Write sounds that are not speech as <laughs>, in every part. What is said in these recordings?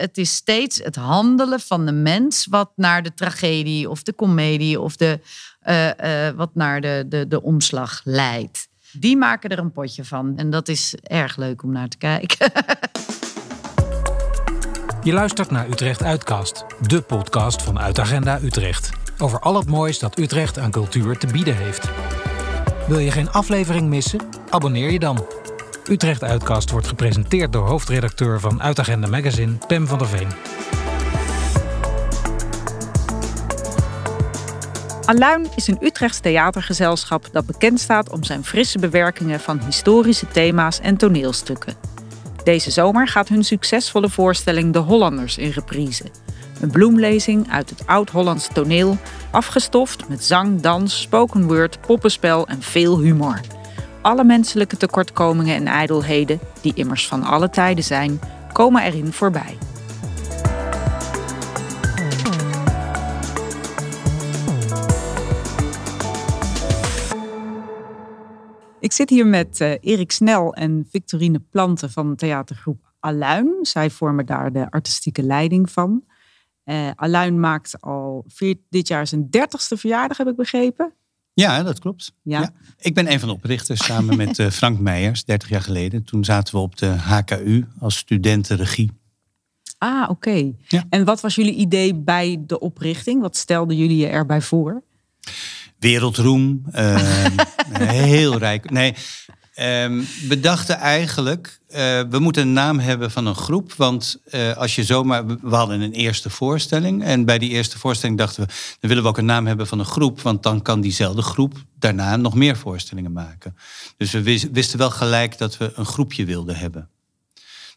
het is steeds het handelen van de mens wat naar de tragedie of de komedie of de, eh, eh, wat naar de, de, de omslag leidt. Die maken er een potje van. En dat is erg leuk om naar te kijken. <laughs> Je luistert naar Utrecht Uitcast, de podcast van Uitagenda Utrecht. Over al het moois dat Utrecht aan cultuur te bieden heeft. Wil je geen aflevering missen? Abonneer je dan. Utrecht Uitcast wordt gepresenteerd door hoofdredacteur van Uitagenda Magazine, Pem van der Veen. Aluin is een Utrechts theatergezelschap dat bekend staat om zijn frisse bewerkingen van historische thema's en toneelstukken. Deze zomer gaat hun succesvolle voorstelling De Hollanders in reprise. Een bloemlezing uit het oud-Hollands toneel, afgestoft met zang, dans, spoken word, poppenspel en veel humor. Alle menselijke tekortkomingen en ijdelheden, die immers van alle tijden zijn, komen erin voorbij. Ik zit hier met uh, Erik Snel en Victorine Planten van theatergroep Aluin. Zij vormen daar de artistieke leiding van. Uh, Aluin maakt al dit jaar zijn dertigste verjaardag, heb ik begrepen. Ja, dat klopt. Ja. Ik ben een van de oprichters samen met uh, Frank Meijers, 30 jaar geleden. Toen zaten we op de HKU als studentenregie. Ah, oké. Ja. En wat was jullie idee bij de oprichting? Wat stelden jullie je erbij voor? Wereldroem, uh, <laughs> heel rijk. Nee, Um, we dachten eigenlijk, uh, we moeten een naam hebben van een groep. Want uh, als je zomaar. We hadden een eerste voorstelling. En bij die eerste voorstelling dachten we. Dan willen we ook een naam hebben van een groep. Want dan kan diezelfde groep daarna nog meer voorstellingen maken. Dus we wisten wel gelijk dat we een groepje wilden hebben.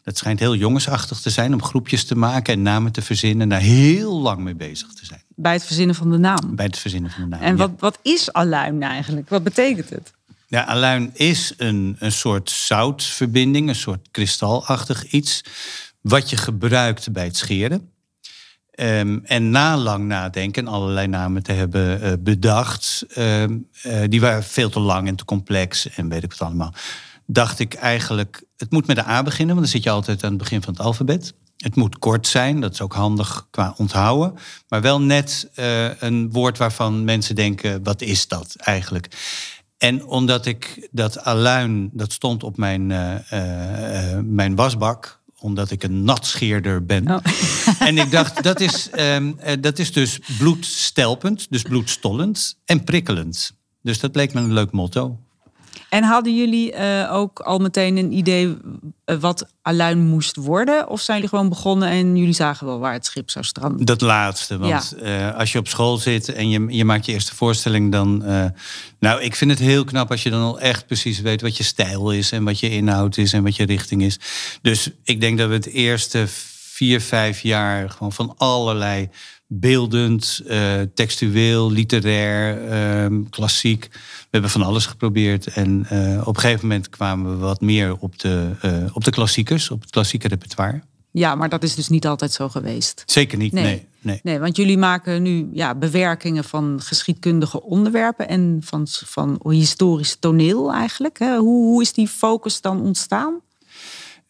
Dat schijnt heel jongensachtig te zijn om groepjes te maken en namen te verzinnen. En daar heel lang mee bezig te zijn. Bij het verzinnen van de naam. Bij het verzinnen van de naam. En wat, wat is aluin eigenlijk? Wat betekent het? Ja, aluin is een, een soort zoutverbinding, een soort kristalachtig iets, wat je gebruikt bij het scheren. Um, en na lang nadenken en allerlei namen te hebben uh, bedacht, um, uh, die waren veel te lang en te complex en weet ik wat allemaal, dacht ik eigenlijk, het moet met de A beginnen, want dan zit je altijd aan het begin van het alfabet. Het moet kort zijn, dat is ook handig qua onthouden. Maar wel net uh, een woord waarvan mensen denken: wat is dat eigenlijk? En omdat ik dat aluin, dat stond op mijn, uh, uh, mijn wasbak, omdat ik een natscheerder ben. Oh. <laughs> En ik dacht, dat is, um, dat is dus bloedstelpend, dus bloedstollend en prikkelend. Dus dat leek me een leuk motto. En hadden jullie uh, ook al meteen een idee uh, wat Aluin moest worden? Of zijn jullie gewoon begonnen en jullie zagen wel waar het schip zou stranden? Dat laatste. Want ja. uh, als je op school zit en je, je maakt je eerste voorstelling, dan. nou, ik vind het heel knap als je dan al echt precies weet wat je stijl is en wat je inhoud is en wat je richting is. Dus ik denk dat we het eerste vier, vijf jaar gewoon van allerlei beeldend, uh, textueel, literair, uh, klassiek. We hebben van alles geprobeerd. En uh, op een gegeven moment kwamen we wat meer op de, op de klassiekers, op het klassieke repertoire. Ja, maar dat is dus niet altijd zo geweest. Zeker niet, nee. nee. Nee, nee want jullie maken nu ja, bewerkingen van geschiedkundige onderwerpen en van, van historisch toneel eigenlijk. Hoe, hoe is die focus dan ontstaan?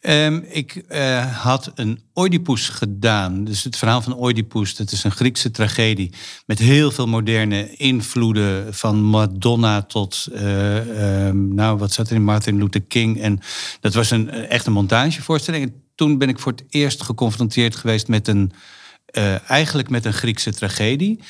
Um, ik uh, had een Oedipus gedaan. Dus het verhaal van Oedipus, dat is een Griekse tragedie. Met heel veel moderne invloeden. Van Madonna tot, uh, nou wat zat er in Martin Luther King. En dat was een echte montagevoorstelling. En toen ben ik voor het eerst geconfronteerd geweest met een, eigenlijk met een Griekse tragedie.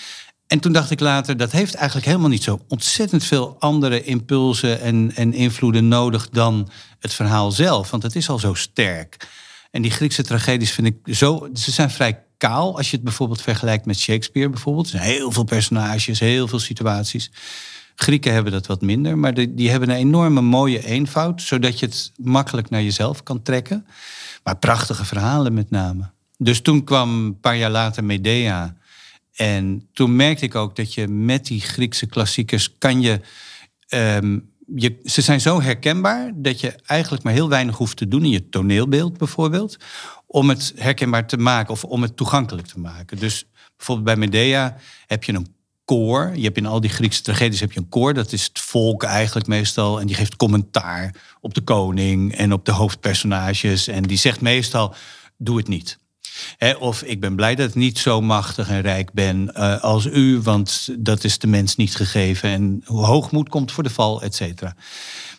En toen dacht ik later, dat heeft eigenlijk helemaal niet zo ontzettend veel andere impulsen en, en invloeden nodig dan het verhaal zelf. Want het is al zo sterk. En die Griekse tragedies vind ik zo. Ze zijn vrij kaal als je het bijvoorbeeld vergelijkt met Shakespeare bijvoorbeeld. Er zijn heel veel personages, heel veel situaties. Grieken hebben dat wat minder, maar die, die hebben een enorme mooie eenvoud, zodat je het makkelijk naar jezelf kan trekken. Maar prachtige verhalen met name. Dus toen kwam een paar jaar later Medea. En toen merkte ik ook dat je met die Griekse klassiekers kan je, um, je. Ze zijn zo herkenbaar dat je eigenlijk maar heel weinig hoeft te doen in je toneelbeeld bijvoorbeeld. Om het herkenbaar te maken of om het toegankelijk te maken. Dus bijvoorbeeld bij Medea heb je een koor. Je hebt in al die Griekse tragedies heb je een koor. Dat is het volk eigenlijk meestal. En die geeft commentaar op de koning en op de hoofdpersonages. En die zegt meestal, doe het niet. Of ik ben blij dat ik niet zo machtig en rijk ben eh, als u, want dat is de mens niet gegeven. En hoogmoed komt voor de val, et cetera.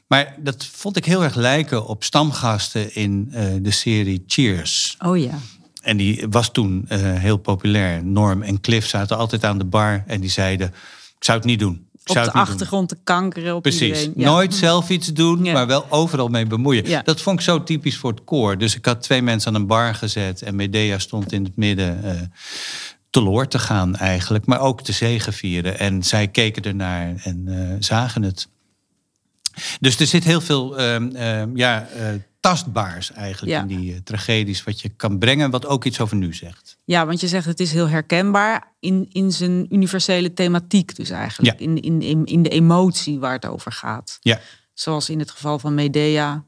Maar dat vond ik heel erg lijken op stamgasten in eh, de serie Cheers. Oh ja. En die was toen eh, heel populair. Norm en Cliff zaten altijd aan de bar en die zeiden: Ik zou het niet doen. Op de het niet doen." achtergrond te kankeren op Precies. iedereen. Ja. Nooit zelf iets doen, Ja. maar wel overal mee bemoeien. Ja. Dat vond ik zo typisch voor het koor. Dus ik had twee mensen aan een bar gezet en Medea stond in het midden eh teloor te gaan eigenlijk, maar ook te zegevieren. En zij keken ernaar en eh, zagen het. Dus er zit heel veel ehm, ehm, ja, eh, tastbaars eigenlijk Ja. in die eh, tragedies, wat je kan brengen, wat ook iets over nu zegt. Ja, want je zegt het is heel herkenbaar in, in zijn universele thematiek dus eigenlijk. Ja. In, in, in, in de emotie waar het over gaat. Ja, Zoals in het geval van Medea.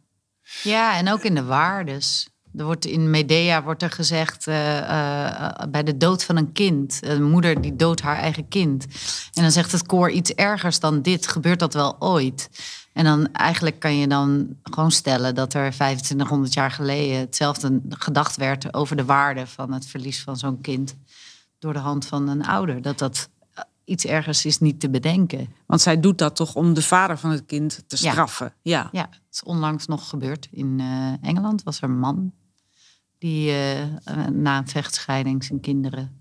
Ja, en ook in de waardes. Er wordt in Medea wordt er gezegd eh, eh, bij de dood van een kind, een moeder die doodt haar eigen kind. En dan zegt het koor iets ergers dan dit. Gebeurt dat wel ooit? En dan eigenlijk kan je dan gewoon stellen dat er 2500 jaar geleden hetzelfde gedacht werd over de waarde van het verlies van zo'n kind door de hand van een ouder. Dat dat eh, iets ergers is niet te bedenken. Want zij doet dat toch om de vader van het kind te straffen. Ja. Ja, het is onlangs nog gebeurd. In eh, Engeland was er een man die eh, eh, na een vechtscheiding zijn kinderen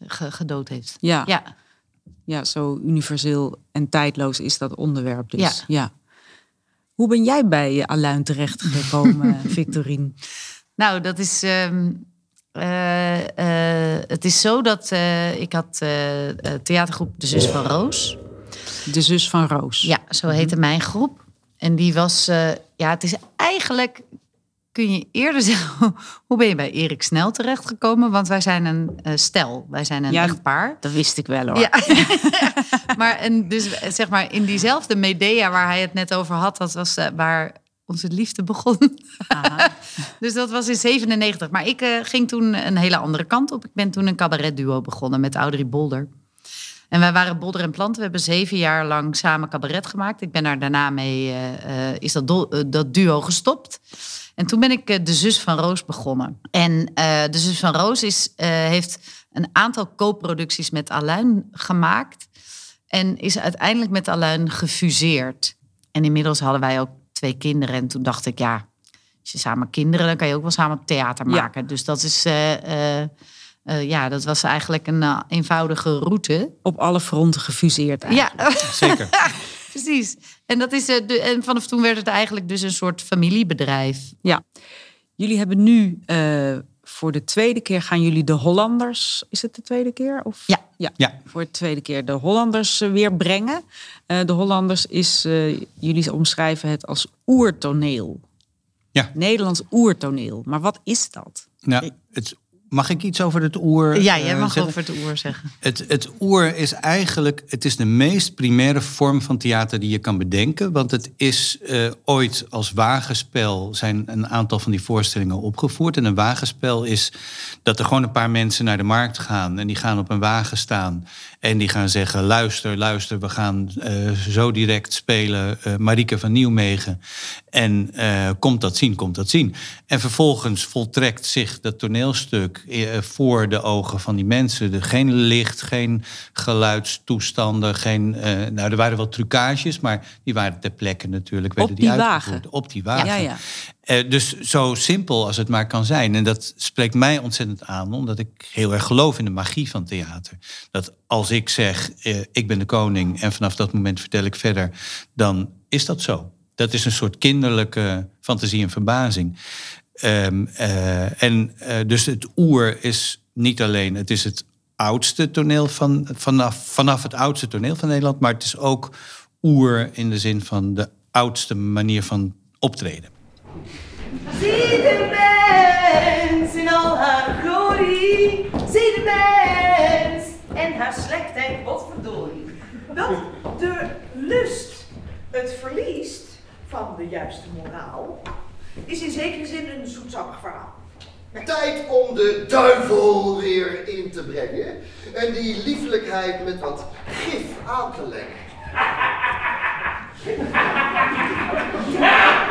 ge- gedood heeft. Ja. ja. Ja, zo universeel en tijdloos is dat onderwerp dus. Ja. Ja. Hoe ben jij bij eh, Aluin terechtgekomen, <laughs> Victorine? nou, dat is. ehm, eh, eh, het is zo dat eh, ik had eh, eh, theatergroep De Zus van Roos. De zus van Roos. Ja, zo heette mijn groep. En die was, eh, ja, het is eigenlijk, kun je eerder <laughs> zeggen, hoe ben je bij Erik Snel terechtgekomen? Want wij zijn een eh, stel, wij zijn een Ja, echtpaar. Dat wist ik wel hoor. Ja, <laughs> <laughs> maar en dus zeg maar in diezelfde Medea waar hij het net over had, dat was eh, waar onze liefde begon. Aha. Dus dat was in 97. Maar ik eh, ging toen een hele andere kant op. Ik ben toen een cabaretduo begonnen met Audrey Bolder. En wij waren Bolder en Plant. We hebben zeven jaar lang samen cabaret gemaakt. Ik ben daar daarna mee, is dat, do- dat duo gestopt. En toen ben ik eh, De Zus van Roos begonnen. En eh, De Zus van Roos is, eh, heeft een aantal co-producties met Aluin gemaakt. En is uiteindelijk met Aluin gefuseerd. En inmiddels hadden wij ook twee kinderen. En toen dacht ik, ja, als je samen kinderen, dan kan je ook wel samen theater Ja. maken. Dus dat is, eh, eh, eh, ja, dat was eigenlijk een eenvoudige route. Op alle fronten gefuseerd eigenlijk. Ja, zeker. <laughs> precies. En, dat is, eh, de, en vanaf toen werd het eigenlijk dus een soort familiebedrijf. Ja. Jullie hebben nu eh, voor de tweede keer gaan jullie de Hollanders. Is het de tweede keer? Of? Ja. ja. Ja. Voor de tweede keer de Hollanders eh, weer brengen. Eh, de Hollanders is, eh, jullie omschrijven het als oertoneel. Ja. Nederlands oertoneel. Maar wat is dat? Nou, het, mag ik iets over het oer Ja, jij eh, mag zeggen? over het oer zeggen. Het, het oer is eigenlijk het is de meest primaire vorm van theater die je kan bedenken. Want het is eh, ooit als wagenspel zijn een aantal van die voorstellingen opgevoerd. En een wagenspel is dat er gewoon een paar mensen naar de markt gaan. En die gaan op een wagen staan. En die gaan zeggen, luister, luister, we gaan eh, zo direct spelen eh Marieke van Nieuwmegen. En eh, komt dat zien, komt dat zien. En vervolgens voltrekt zich dat toneelstuk eh, voor de ogen van die mensen. Er, geen licht, geen geluidstoestanden, geen... eh, nou, er waren wel trucages, maar die waren ter plekke natuurlijk. werden die uitgevoerd. wagen? Op die wagen. Ja, ja. Dus zo simpel als het maar kan zijn. En dat spreekt mij ontzettend aan, omdat ik heel erg geloof in de magie van theater. Dat als ik zeg, ik ben de koning en vanaf dat moment vertel ik verder, dan is dat zo. Dat is een soort kinderlijke fantasie en verbazing. Ehm, eh, en eh, dus het oer is niet alleen, het is het oudste toneel van, vanaf, vanaf het oudste toneel van Nederland, maar het is ook oer in de zin van de oudste manier van optreden. Zie de mens in al haar glorie. Zie de mens en haar slechtheid, wat verdorie. Dat de lust het verliest van de juiste moraal, is in zekere zin een zoetsappig verhaal. Tijd om de duivel weer in te brengen en die liefelijkheid met wat gif aan te leggen. <laughs>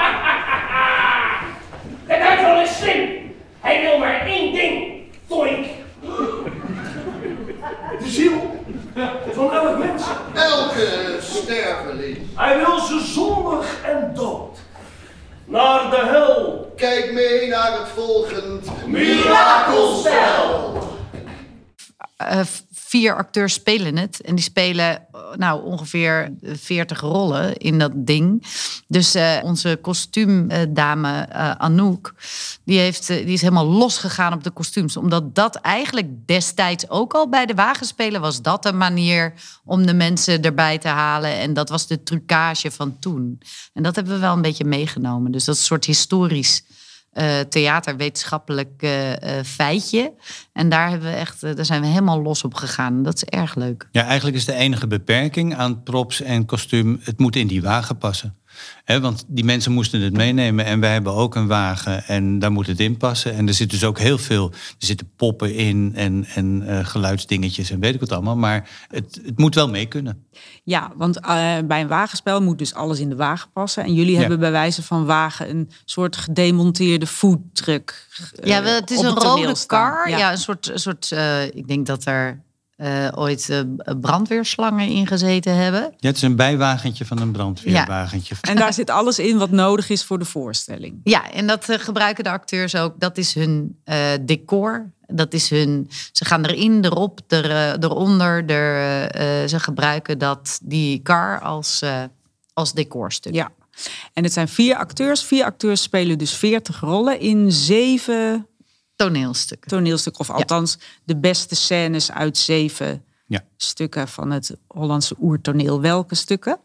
De duivel is slim. Hij wil maar één ding. Toink. De ziel van elk mens. Elke sterveling. Hij wil ze zondig en dood. Naar de hel. Kijk mee naar het volgende. Mirakelstel vier acteurs spelen het. En die spelen eh, nou, ongeveer 40 rollen in dat ding. Dus eh, onze kostuumdame eh, Anouk, die, heeft, die is helemaal losgegaan op de kostuums. Omdat dat eigenlijk destijds ook al bij de wagenspelen was. Dat een manier om de mensen erbij te halen. En dat was de trucage van toen. En dat hebben we wel een beetje meegenomen. Dus dat is een soort historisch eh, theaterwetenschappelijk eh, eh, feitje. En daar, hebben we echt, daar zijn we helemaal los op gegaan. Dat is erg leuk. Ja, eigenlijk is de enige beperking aan props en kostuum... het moet in die wagen passen. Hè, want die mensen moesten het meenemen en wij hebben ook een wagen en daar moet het in passen. En er zit dus ook heel veel, er zitten poppen in en, en eh, geluidsdingetjes en weet ik wat allemaal. Maar het, het moet wel mee kunnen. Ja, want eh, bij een wagenspel moet dus alles in de wagen passen. En jullie Ja. hebben bij wijze van wagen een soort gedemonteerde foodtruck. Ja, wel, het is een rode kar. Ja. een soort, een soort eh, ik denk dat er eh, ooit eh, brandweerslangen in gezeten hebben. Ja, het is een bijwagentje van een brandweerwagentje. En daar zit alles in wat nodig is voor de voorstelling. Ja, en dat eh, gebruiken de acteurs ook. Dat is hun eh, decor. Dat is hun. Ze gaan erin, erop, er, eronder. Er, ze gebruiken dat, die kar als, eh, als decorstuk. Ja. En het zijn vier acteurs. Vier acteurs spelen dus 40 rollen in zeven Toneelstukken. toneelstukken. Of althans, de beste scènes uit zeven Ja. stukken van het Hollandse oertoneel. Welke stukken?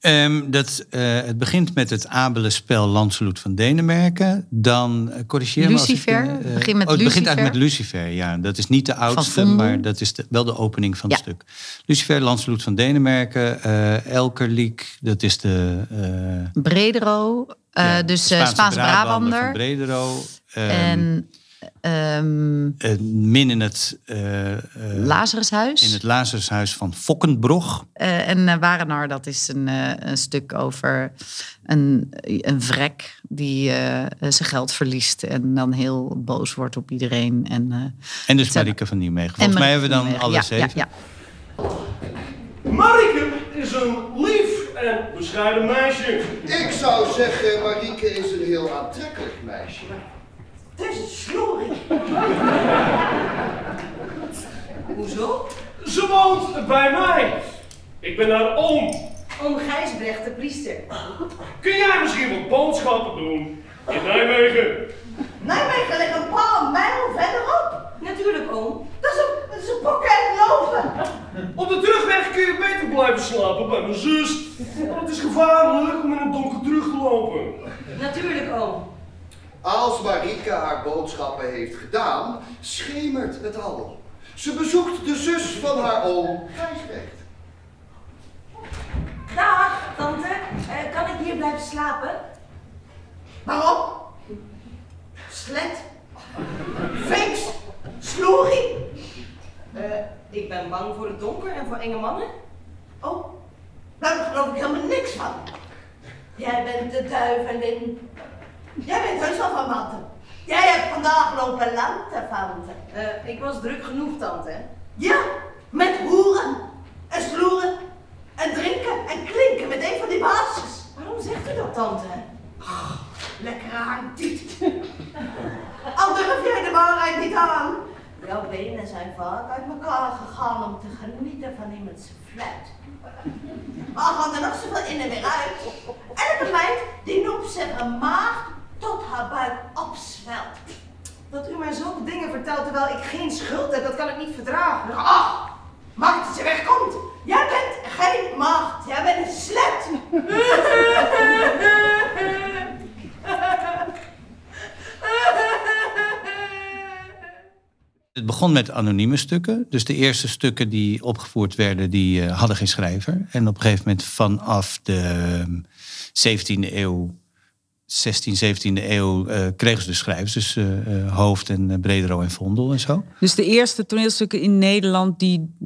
Ehm, dat, eh, het begint met het abele spel Landsloot van Denemarken. Dan, uh, corrigeer me als ik, Lucifer. eh, met oh, het begint Lucifer. eigenlijk met Lucifer, ja. Dat is niet de oudste, maar dat is de- wel de opening van het stuk. Lucifer, Landsloot van Denemarken. eh Elkerliek, dat is de... eh, Bredero, eh, ja, dus Spaanse Brabander. van Bredero. En ehm eh, min in het, eh, eh, Lazarshuis. in het Lazarshuis van Fokkenbrog. Eh, en uh, Warenar, dat is een, een stuk over een, een vrek die eh, zijn geld verliest en dan heel boos wordt op iedereen. En, eh, En dus Marike van Nieuwmegen. en Volgens mij hebben we dan van alle Nijmegen. zeven. Ja, ja, Marike is een lief en bescheiden meisje. Ik zou zeggen, Marieke is een heel aantrekkelijk meisje. Het is een sloerie. Hoezo? Ze woont bij mij. Ik ben haar oom. Om Gijsbrecht, de priester. Kun jij misschien wat boodschappen doen in Nijmegen? Nijmegen ligt een paar mijl verderop. Natuurlijk, oom. Dat is een, dat is een pakket lopen. Op de terugweg kun je beter blijven slapen bij mijn zus. Want het is gevaarlijk om in het donker terug te lopen. Natuurlijk, oom. Als Marieke haar boodschappen heeft gedaan, schemert het al. Ze bezoekt de zus van haar oom, Gijsbrecht. Dag, tante. Eh, kan ik hier blijven slapen? Waarom? Slet. Finks. Sloerie. Eh, ik ben bang voor het donker en voor enge mannen. Oh, nou, daar geloof ik helemaal niks van. Jij bent de duivelin. Jij bent heus wel van Matten. Jij hebt vandaag lopen lanterfanten. Eh, ik was druk genoeg, tante. Ja, met hoeren en sloeren en drinken en klinken met een van die baasjes. Waarom zegt u dat, tante? Oh, lekkere hangtiet. Al durf jij de waarheid niet aan. Jouw benen zijn vaak uit elkaar gegaan om te genieten van iemands fluit. Maar gaan er nog zoveel in en weer uit. Elke meid die noemt zich een maagd tot haar buik opzwelt. Dat u mij zulke dingen vertelt terwijl ik geen schuld heb, dat kan ik niet verdragen. Ach, maakt dat ze wegkomt. Jij bent geen maagd, jij bent een slet. Het begon met anonieme stukken. Dus de eerste stukken die opgevoerd werden, die eh, hadden geen schrijver. En op een gegeven moment vanaf de ehm, 17e eeuw, 16e, 17e eeuw, eh, kregen ze dus schrijvers. Dus eh, eh, Hoofd en Bredero en Vondel en zo. Dus de eerste toneelstukken in Nederland, die,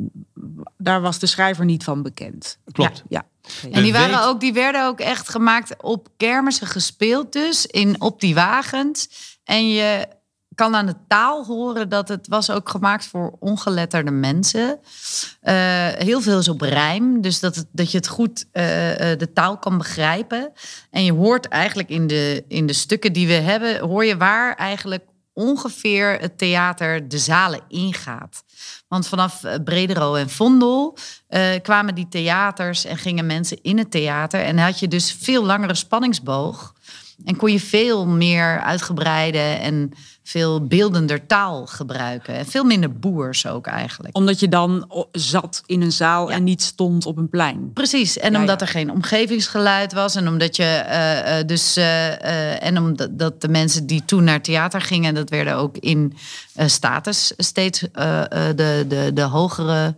daar was de schrijver niet van bekend. Klopt. Ja. En die, waren ook, die werden ook echt gemaakt op kermissen gespeeld dus, in, op die wagens. En je kan aan de taal horen dat het was ook gemaakt voor ongeletterde mensen. Eh, heel veel is op rijm, dus dat, dat je het goed eh, eh, de taal kan begrijpen. En je hoort eigenlijk in de, in de stukken die we hebben, hoor je waar eigenlijk ongeveer het theater de zalen ingaat. Want vanaf Bredero en Vondel kwamen die theaters en gingen mensen in het theater. En had je dus veel langere spanningsboog. En kon je veel meer uitgebreide en veel beeldender taal gebruiken. En veel minder boers ook eigenlijk. Omdat je dan zat in een zaal en niet stond op een plein. Precies, en Ja, omdat ja. er geen omgevingsgeluid was en omdat je eh, eh, dus eh, en omdat dat de mensen die toen naar theater gingen, dat werden ook in status steeds de, de, de hogere.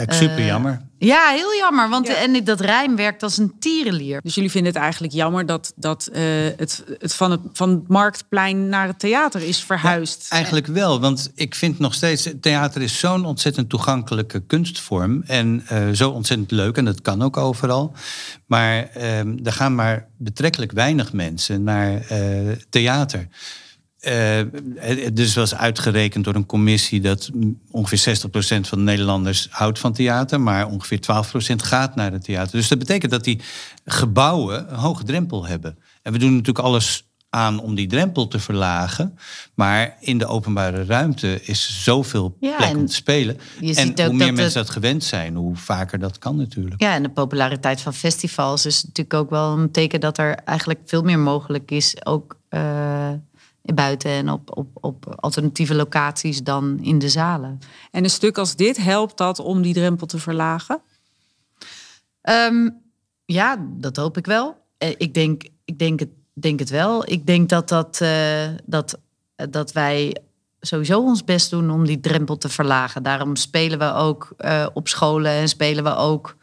Het is super Eh, jammer. Ja, heel jammer, want Ja. en dat rijm werkt als een tierenlier. Dus jullie vinden het eigenlijk jammer dat, dat eh, het, het, van het van het marktplein naar het theater is verhuisd. Eigenlijk wel, want ik vind nog steeds... theater is zo'n ontzettend toegankelijke kunstvorm... en eh, zo ontzettend leuk, en dat kan ook overal. Maar ehm, er gaan maar betrekkelijk weinig mensen naar eh, theater. Eh, het dus was uitgerekend door een commissie... dat ongeveer 60% van de Nederlanders houdt van theater... maar ongeveer 12% gaat naar het theater. Dus dat betekent dat die gebouwen een hoge drempel hebben. En we doen natuurlijk alles aan om die drempel te verlagen. Maar in de openbare ruimte is zoveel Ja, plek om te spelen. En hoe meer mensen het- dat gewend zijn, hoe vaker dat kan natuurlijk. Ja, en de populariteit van festivals is natuurlijk ook wel een teken dat er eigenlijk veel meer mogelijk is, ook eh, buiten en op, op, op alternatieve locaties dan in de zalen. En een stuk als dit helpt dat om die drempel te verlagen? Ehm, ja, dat hoop ik wel. Eh, Ik denk, ik denk, het, denk het wel. Ik denk dat, dat, eh, dat, eh, dat wij sowieso ons best doen om die drempel te verlagen. Daarom spelen we ook op scholen en spelen we ook.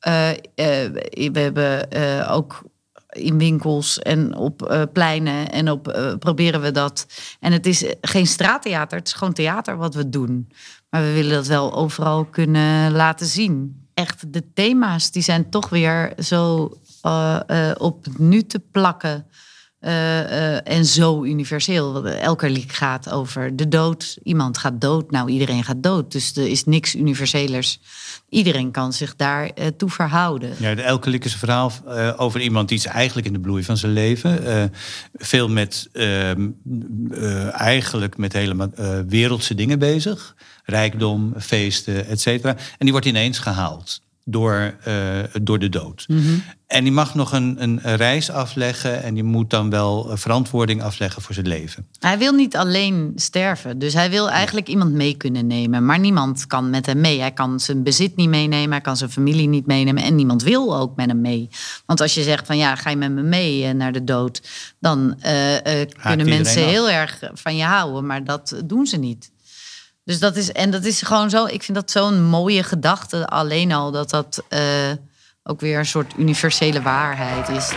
eh, we hebben ook in winkels en op eh, pleinen en op eh, proberen we dat. En het is geen straattheater, het is gewoon theater wat we doen. Maar we willen dat wel overal kunnen laten zien. Echt, de thema's die zijn toch weer zo eh, op nu te plakken. Eh, eh, en zo universeel. Elke lied gaat over de dood. Iemand gaat dood. Nou, iedereen gaat dood. Dus er is niks universelers. Iedereen kan zich daar eh, toe verhouden. Ja, de Elke Liek is een verhaal over iemand die is eigenlijk in de bloei van zijn leven. veel met ehm, eh, eigenlijk met hele eh, wereldse dingen bezig. Rijkdom, feesten, et cetera. En die wordt ineens gehaald door, eh, door de dood. En die mag nog een, een reis afleggen en die moet dan wel eh, verantwoording afleggen voor zijn leven. Hij wil niet alleen sterven. Dus hij wil eigenlijk iemand mee kunnen nemen. Maar niemand kan met hem mee. Hij kan zijn bezit niet meenemen. Hij kan zijn familie niet meenemen. En niemand wil ook met hem mee. Want als je zegt van ja, ga je met me mee eh, naar de dood. Dan kunnen mensen heel erg van je houden. Maar dat doen ze niet. Dus dat is, en dat is gewoon zo. Ik vind dat zo'n mooie gedachte. Alleen al dat dat eh, ook weer een soort universele waarheid is.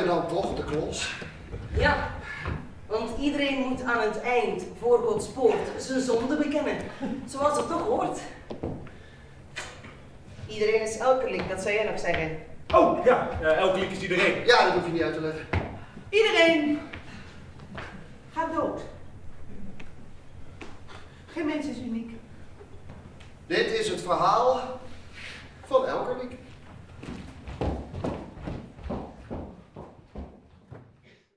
We dan toch de klos. Ja, want iedereen moet aan het eind voor Gods poort zijn zonde bekennen. Zoals het toch hoort. Iedereen is elke dat zou jij nog zeggen. Oh, ja, eh, elke liek is iedereen. Ja, dat hoef je niet uit te leggen. Iedereen gaat dood. Geen mens is uniek. Dit is het verhaal van Elkerwiek.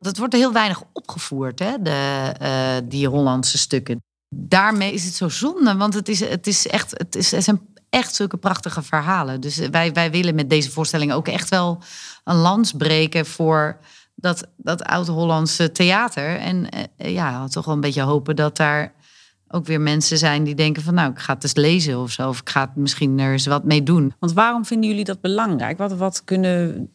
Dat wordt heel weinig opgevoerd, hè, de, eh, die Hollandse stukken. Daarmee is het zo zonde, want het, is, het, is echt, het, is, het zijn echt zulke prachtige verhalen. Dus wij, wij willen met deze voorstelling ook echt wel een lans breken voor dat, dat oud-Hollandse theater. En eh, ja, toch wel een beetje hopen dat daar ook weer mensen zijn die denken van... nou, ik ga het eens lezen of zo, of ik ga het misschien er eens wat mee doen. Want waarom vinden jullie dat belangrijk? Wat, wat kunnen,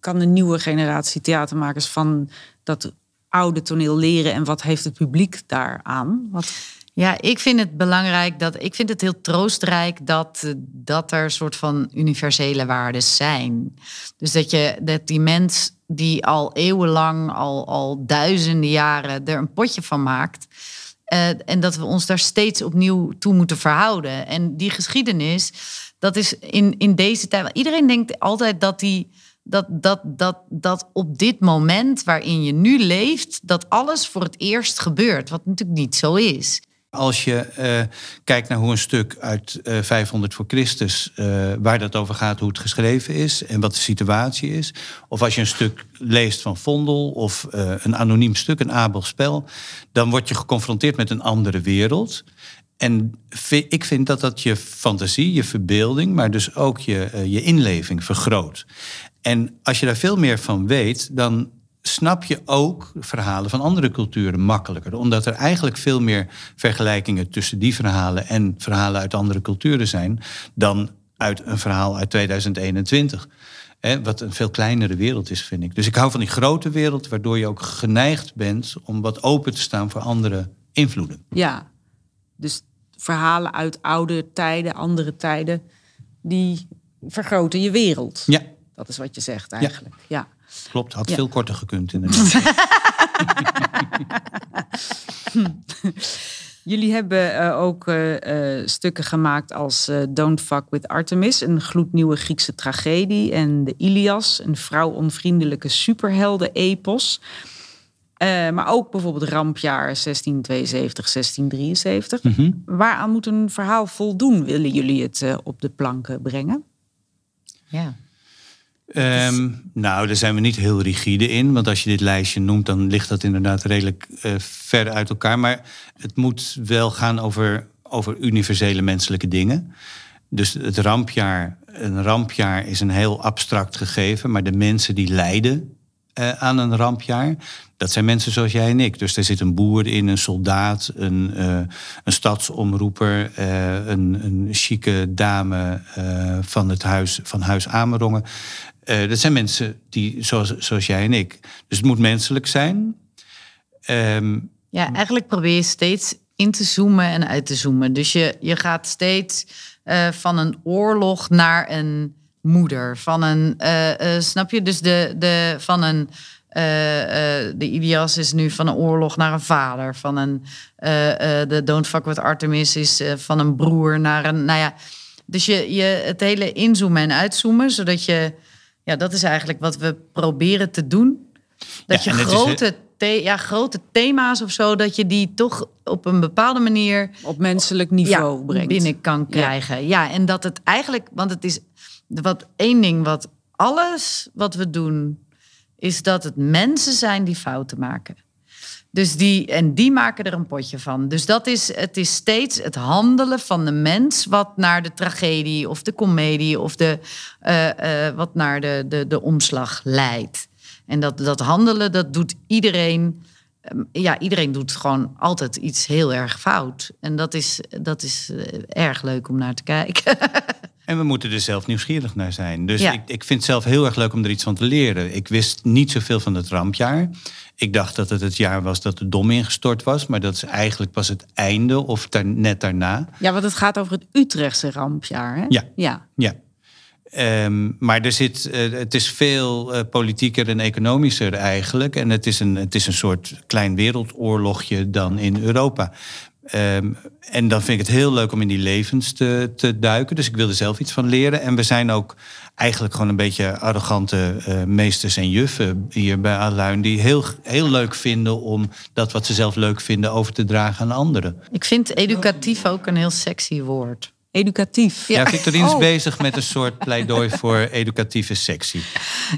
kan de nieuwe generatie theatermakers van dat oude toneel leren en wat heeft het publiek daaraan? Wat, Ja, ik vind het belangrijk dat ik vind het heel troostrijk dat, eh, dat er soort van universele waarden zijn. Dus dat je dat die mens die al eeuwenlang, al, al duizenden jaren er een potje van maakt. eh, en dat we ons daar steeds opnieuw toe moeten verhouden. En die geschiedenis, dat is in, in deze tijd. Iedereen denkt altijd dat die. Dat, dat, dat, dat op dit moment waarin je nu leeft, dat alles voor het eerst gebeurt. Wat natuurlijk niet zo is. Als je eh, kijkt naar hoe een stuk uit eh, 500 voor Christus, eh, waar dat over gaat, hoe het geschreven is en wat de situatie is. Of als je een stuk leest van Vondel of eh, een anoniem stuk, een Abel spel, dan word je geconfronteerd met een andere wereld. En ik vind dat dat je fantasie, je verbeelding, maar dus ook je, eh, je inleving vergroot. En als je daar veel meer van weet, dan snap je ook verhalen van andere culturen makkelijker. Omdat er eigenlijk veel meer vergelijkingen tussen die verhalen en verhalen uit andere culturen zijn dan uit een verhaal uit 2021. Hè, wat een veel kleinere wereld is, vind ik. Dus ik hou van die grote wereld, waardoor je ook geneigd bent om wat open te staan voor andere invloeden. Ja, dus verhalen uit oude tijden, andere tijden, die vergroten je wereld. Ja, Dat is wat je zegt eigenlijk. Ja. klopt. Had Ja. veel korter gekund inderdaad. <laughs> Jullie hebben eh, ook eh, eh, stukken gemaakt als Don't Fuck with Artemis, een gloednieuwe Griekse tragedie, en de Ilias, een vrouwonvriendelijke superhelden-epos. Eh, maar ook bijvoorbeeld Rampjaar 1672, 1673. Mhm. Waaraan moet een verhaal voldoen? Willen jullie het op de planken brengen? Ja. Ehm, nou, daar zijn we niet heel rigide in. Want als je dit lijstje noemt, dan ligt dat inderdaad redelijk eh, ver uit elkaar. Maar het moet wel gaan over, over universele menselijke dingen. Dus het rampjaar, een rampjaar is een heel abstract gegeven. Maar de mensen die lijden eh, aan een rampjaar, dat zijn mensen zoals jij en ik. Dus er zit een boer in, een soldaat, een, eh, een stadsomroeper, eh, een, een chique dame van het huis, van huis Amerongen. Dat zijn mensen die, zoals, zoals jij en ik. Dus het moet menselijk zijn. Ehm, Ja, eigenlijk probeer je steeds in te zoomen en uit te zoomen. Dus je, je gaat steeds van een oorlog naar een moeder. Van een, eh, eh, snap je? Dus de, de, van een, eh, eh, de Ilias is nu van een oorlog naar een vader. Van een, eh, eh, de Don't Fuck With Artemis is van een broer naar een, nou ja. Dus je, je het hele inzoomen en uitzoomen, zodat je, ja, dat is eigenlijk wat we proberen te doen. Dat Ja, je is, grote, the- ja, grote thema's of zo, dat je die toch op een bepaalde manier Op menselijk niveau brengt. binnen kan krijgen. Ja. en dat het eigenlijk, want het is wat één ding wat alles wat we doen, is dat het mensen zijn die fouten maken. Dus die, en die maken er een potje van. Dus dat is, het is steeds het handelen van de mens wat naar de tragedie of de komedie of de, eh, eh, wat naar de, de, de omslag leidt. En dat, dat handelen, dat doet iedereen. ehm, Ja, iedereen doet gewoon altijd iets heel erg fout. En dat is, dat is eh, erg leuk om naar te kijken. <laughs> En we moeten er zelf nieuwsgierig naar zijn. Dus Ja. ik, ik vind het zelf heel erg leuk om er iets van te leren. Ik wist niet zoveel van het rampjaar. Ik dacht dat het het jaar was dat de dom ingestort was. Maar dat is eigenlijk pas het einde of daar, net daarna. Ja, want het gaat over het Utrechtse rampjaar. Hè? Ja. ja. Ja. Ehm, maar er zit, eh, het is veel eh, politieker en economischer eigenlijk. En het is, een, het is een soort klein wereldoorlogje dan in Europa. Ehm, en dan vind ik het heel leuk om in die levens te, te duiken. Dus ik wilde zelf iets van leren. En we zijn ook eigenlijk gewoon een beetje arrogante eh, meesters en juffen hier bij Aluin. Die heel, heel leuk vinden om dat wat ze zelf leuk vinden over te dragen aan anderen. Ik vind educatief ook een heel sexy woord. Educatief. Ja, Victorine is Oh. bezig met een soort pleidooi voor educatieve sectie.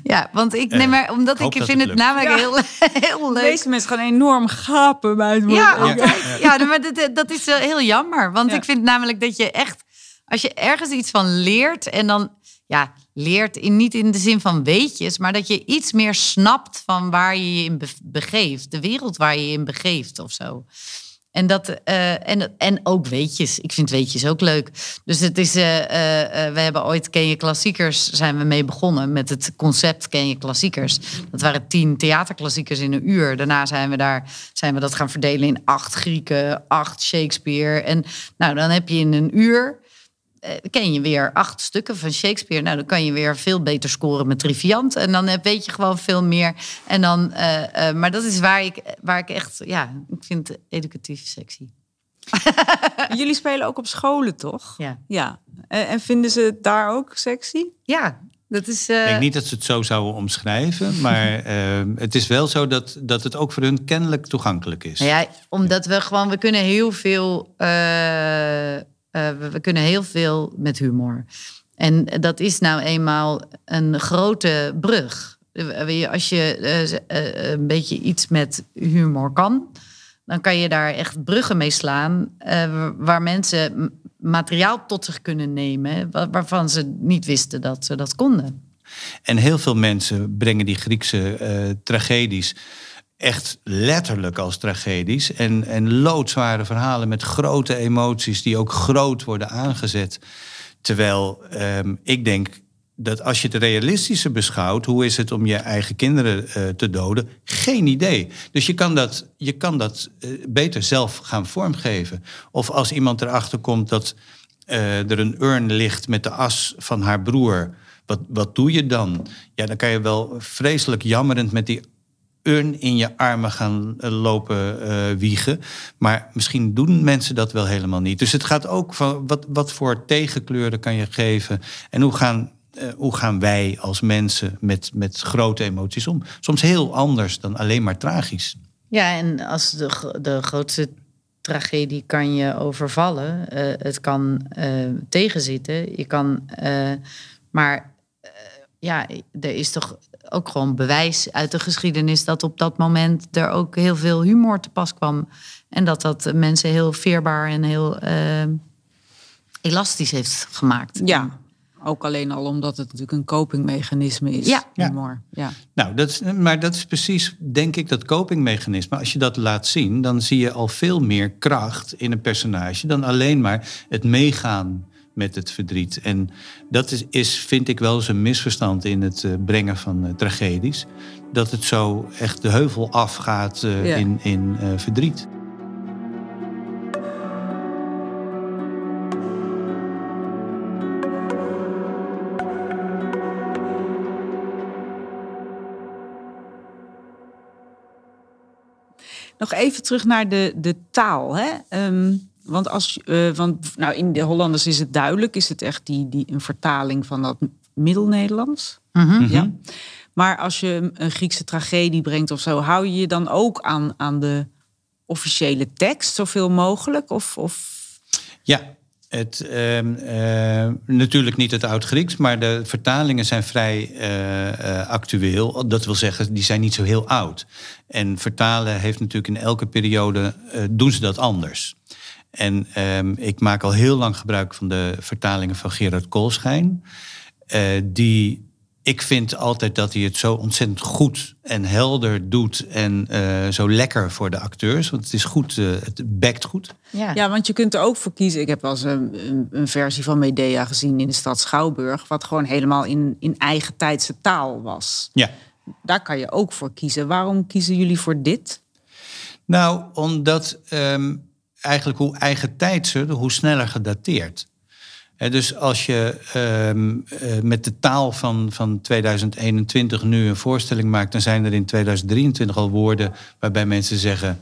Ja, want ik neem maar omdat ik vind het namelijk heel, <laughs> heel leuk. Deze mensen gaan enorm gapen bij het woord. Ja. Ja, maar dat, dat is wel heel jammer. Want Ja. ik vind namelijk dat je echt, als je ergens iets van leert en dan, ja, leert in, niet in de zin van weetjes, maar dat je iets meer snapt van waar je je in be- begeeft, de wereld waar je je in begeeft of zo. En, dat, eh, en, en ook weetjes. Ik vind weetjes ook leuk. Dus het is, eh, we hebben ooit Ken je klassiekers zijn we mee begonnen met het concept Ken je klassiekers. Dat waren tien theaterklassiekers in een uur. Daarna zijn we daar zijn we dat gaan verdelen in acht Grieken, acht Shakespeare. En nou, dan heb je in een uur ken je weer acht stukken van Shakespeare. Nou, dan kan je weer veel beter scoren met Triviant. En dan eh, weet je gewoon veel meer. En dan, eh, eh, maar dat is waar ik, waar ik echt, ja, ik vind het educatief sexy. <laughs> <laughs> Jullie spelen ook op scholen, toch? Ja. Ja. En, en vinden ze het daar ook sexy? Ja, dat is. Ik eh, denk niet dat ze het zo zouden omschrijven, <laughs> maar eh, het is wel zo dat, dat het ook voor hun kennelijk toegankelijk is. Nou ja, omdat we gewoon, we kunnen heel veel, eh, eh, we, kunnen heel veel met humor. En dat is nou eenmaal een grote brug. Eh, Als je eh, een beetje iets met humor kan, dan kan je daar echt bruggen mee slaan. waar mensen materiaal tot zich kunnen nemen, wa- waarvan ze niet wisten dat ze dat konden. En heel veel mensen brengen die Griekse tragedies echt letterlijk als tragedies. En, en loodzware verhalen met grote emoties die ook groot worden aangezet. Terwijl ehm, ik denk dat als je het realistische beschouwt, hoe is het om je eigen kinderen eh, te doden? Geen idee. Dus je kan dat, je kan dat eh, beter zelf gaan vormgeven. Of als iemand erachter komt dat eh, er een urn ligt met de as van haar broer. Wat, wat doe je dan? Ja, dan kan je wel vreselijk jammerend met die urn in je armen gaan eh, lopen eh, wiegen. Maar misschien doen mensen dat wel helemaal niet. Dus het gaat ook van wat, wat voor tegenkleuren kan je geven. En hoe gaan, eh, hoe gaan wij als mensen met, met grote emoties om? Soms heel anders dan alleen maar tragisch. Ja, en als de, de grootste tragedie kan je overvallen. Het kan tegenzitten. Je kan, maar ja, er is toch ook gewoon bewijs uit de geschiedenis dat op dat moment er ook heel veel humor te pas kwam. En dat dat mensen heel veerbaar en heel eh, elastisch heeft gemaakt. Ja. Ook alleen al omdat het natuurlijk een copingmechanisme is. Ja. Ja. Humor. Ja. Nou, dat is, maar dat is precies, denk ik, dat copingmechanisme. Als je dat laat zien, dan zie je al veel meer kracht in een personage dan alleen maar het meegaan met het verdriet. En dat is, is vind ik wel eens een misverstand in het eh, brengen van eh, tragedies. Dat het zo echt de heuvel afgaat eh, Ja. in, in verdriet. Nog even terug naar de, de taal. Hè? Ehm, want als, eh, want nou, in de Hollanders is het duidelijk, is het echt die, die, een vertaling van dat Middel-Nederlands. Mhm. Ja. Maar als je een Griekse tragedie brengt of zo, hou je je dan ook aan, aan de officiële tekst zoveel mogelijk? Of, of... Ja, het, ehm, eh, natuurlijk niet het Oud-Grieks, maar de vertalingen zijn vrij eh, eh, actueel. Dat wil zeggen, die zijn niet zo heel oud. En vertalen heeft natuurlijk in elke periode, doen ze dat anders. En ehm, ik maak al heel lang gebruik van de vertalingen van Gerard Koolschijn. eh, die, ik vind altijd dat hij het zo ontzettend goed en helder doet. En eh, zo lekker voor de acteurs. Want het is goed, eh, het bekt goed. Ja. Ja, want je kunt er ook voor kiezen. Ik heb wel eens een, een, versie van Medea gezien in de stad Schouwburg, wat gewoon helemaal in, in eigen tijdse taal was. Ja. Daar kan je ook voor kiezen. Waarom kiezen jullie voor dit? Nou, omdat ehm, eigenlijk hoe eigen tijdser, hoe sneller gedateerd. Dus als je ehm, eh, met de taal van, van 2021 nu een voorstelling maakt, dan zijn er in 2023 al woorden waarbij mensen zeggen: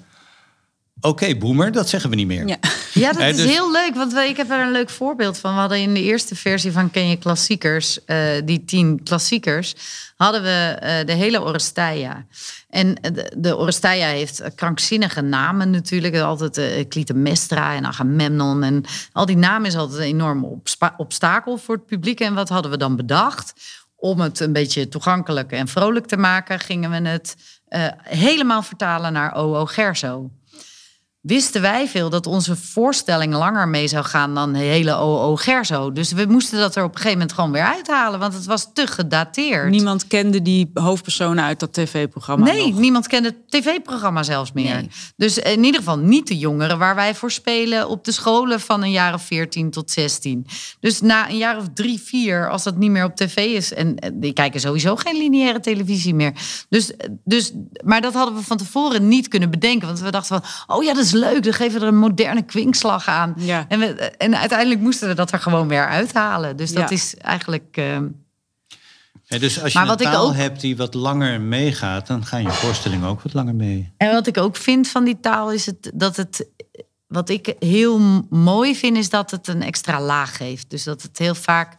Oké, boomer, dat zeggen we niet meer. Ja. <laughs> Ja, dat is dus- heel leuk. Want ik heb er een leuk voorbeeld van. We hadden in de eerste versie van Ken je klassiekers, eh, die tien klassiekers, hadden we eh, de hele Oresteia. En de, de Oresteia heeft krankzinnige namen natuurlijk. Altijd eh, Clytemnestra en Agamemnon. En al die namen is altijd een enorme obstakel voor het publiek. En wat hadden we dan bedacht? Om het een beetje toegankelijk en vrolijk te maken, gingen we het eh, helemaal vertalen naar O.O. Gerso. Wisten wij veel dat onze voorstelling langer mee zou gaan dan de hele OO Gerzo. Dus we moesten dat er op een gegeven moment gewoon weer uithalen, want het was te gedateerd. Niemand kende die hoofdpersonen uit dat tv-programma Nee, nog. niemand kende het tv-programma zelfs meer. Nee. Dus in ieder geval niet de jongeren waar wij voor spelen op de scholen van een jaar of 14 tot 16. Dus na een jaar of drie, vier, als dat niet meer op tv is. En die kijken sowieso geen lineaire televisie meer. Dus, dus, maar dat hadden we van tevoren niet kunnen bedenken. Want we dachten van, oh ja, dat is leuk. Dan geven we er een moderne kwinkslag aan. Ja. En, we, en uiteindelijk moesten we dat er gewoon weer uithalen. Dus dat Ja. is eigenlijk. eh, Ja, dus als je Maar een wat ik taal ook- hebt die wat langer meegaat, dan gaan je voorstellingen ook wat langer mee. En wat ik ook vind van die taal is het, dat het. Wat ik heel mooi vind, is dat het een extra laag geeft. Dus dat het heel vaak,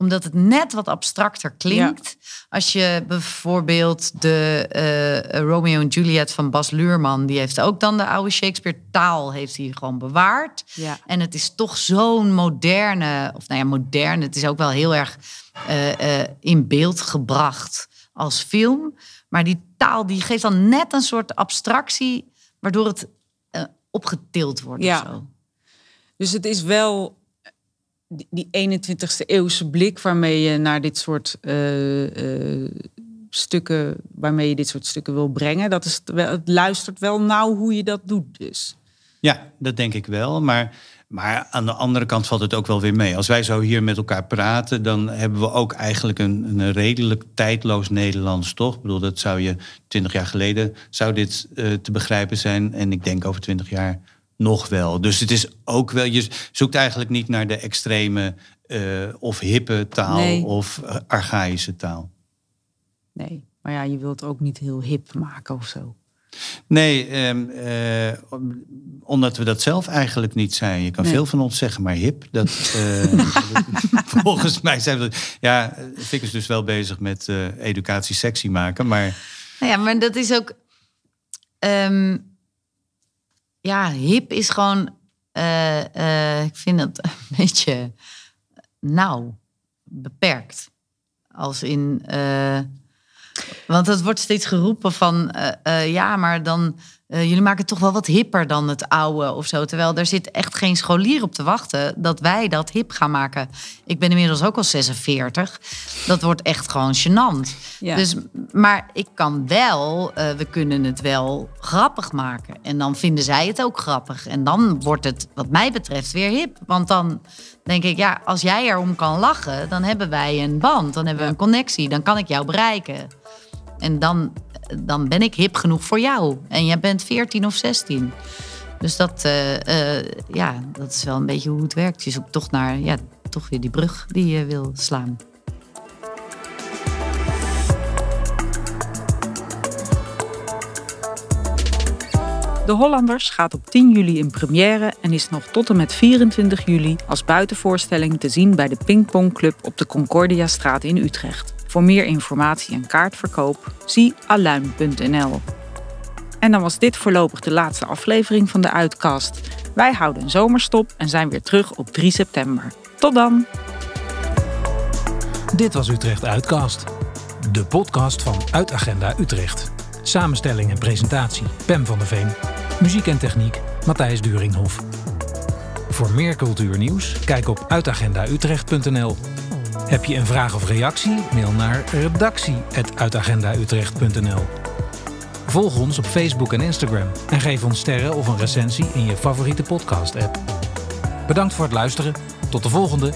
omdat het net wat abstracter klinkt. Als je bijvoorbeeld de eh, Romeo en Juliet van Bas Luurman, die heeft ook dan de oude Shakespeare-taal, heeft hij gewoon bewaard. Ja. En het is toch zo'n moderne, of nou ja, moderne, het is ook wel heel erg eh, eh, in beeld gebracht als film. Maar die taal die geeft dan net een soort abstractie, waardoor het eh, opgetild wordt Ja. of zo. Dus het is wel die- die 21ste eeuwse blik waarmee je naar dit soort eh, eh, stukken, waarmee je dit soort stukken wil brengen. Dat is het luistert wel nauw hoe je dat doet. Dus. Ja, dat denk ik wel. Maar, maar aan de andere kant valt het ook wel weer mee. Als wij zo hier met elkaar praten, dan hebben we ook eigenlijk een, een redelijk tijdloos Nederlands, toch? Ik bedoel, dat zou je twintig jaar geleden zou dit eh, te begrijpen zijn. En ik denk over twintig jaar nog wel. Dus het is ook wel, je zoekt eigenlijk niet naar de extreme eh, of hippe taal Nee. of eh, archaïsche taal. Nee, maar ja, je wilt ook niet heel hip maken of zo. Nee, ehm, eh, om- omdat we dat zelf eigenlijk niet zijn. Je kan Nee. veel van ons zeggen, maar hip, dat, eh, <laughs> <laughs> volgens mij zijn we. Ja, Fik is dus wel bezig met eh, educatie sexy maken, maar Nou ja, maar dat is ook. ehm, ja, hip is gewoon. eh, eh, ik vind het <laughs> een beetje nauw, beperkt. Als in. eh, want het wordt steeds geroepen van. ja, maar dan. Eh, jullie maken het toch wel wat hipper dan het oude of zo. Terwijl er zit echt geen scholier op te wachten dat wij dat hip gaan maken. Ik ben inmiddels ook al 46. Dat wordt echt gewoon gênant. Ja. Dus, maar ik kan wel, eh, we kunnen het wel grappig maken. En dan vinden zij het ook grappig. En dan wordt het, wat mij betreft, weer hip. Want dan denk ik, ja, als jij erom kan lachen, dan hebben wij een band. Dan hebben we een connectie. Dan kan ik jou bereiken. En dan, dan ben ik hip genoeg voor jou. En jij bent 14 of 16. Dus dat, eh, eh, ja, dat is wel een beetje hoe het werkt. Je zoekt toch naar, ja, toch weer die brug die je wil slaan. De Hollanders gaat op 10 juli in première en is nog tot en met 24 juli als buitenvoorstelling te zien bij de Pingpongclub op de Concordiastraat in Utrecht. Voor meer informatie en kaartverkoop zie aluin.nl. En dan was dit voorlopig de laatste aflevering van de Uitcast. Wij houden een zomerstop en zijn weer terug op 3 september. Tot dan! Dit was Utrecht Uitcast. De podcast van Uitagenda Utrecht. Samenstelling en presentatie Pem van der Veen. Muziek en techniek Matthijs Duringhof. Voor meer cultuurnieuws kijk op uitagendautrecht.nl. Heb je een vraag of reactie? Mail naar redactie.uitagendautrecht.nl. Volg ons op Facebook en Instagram en geef ons sterren of een recensie in je favoriete podcast-app. Bedankt voor het luisteren. Tot de volgende.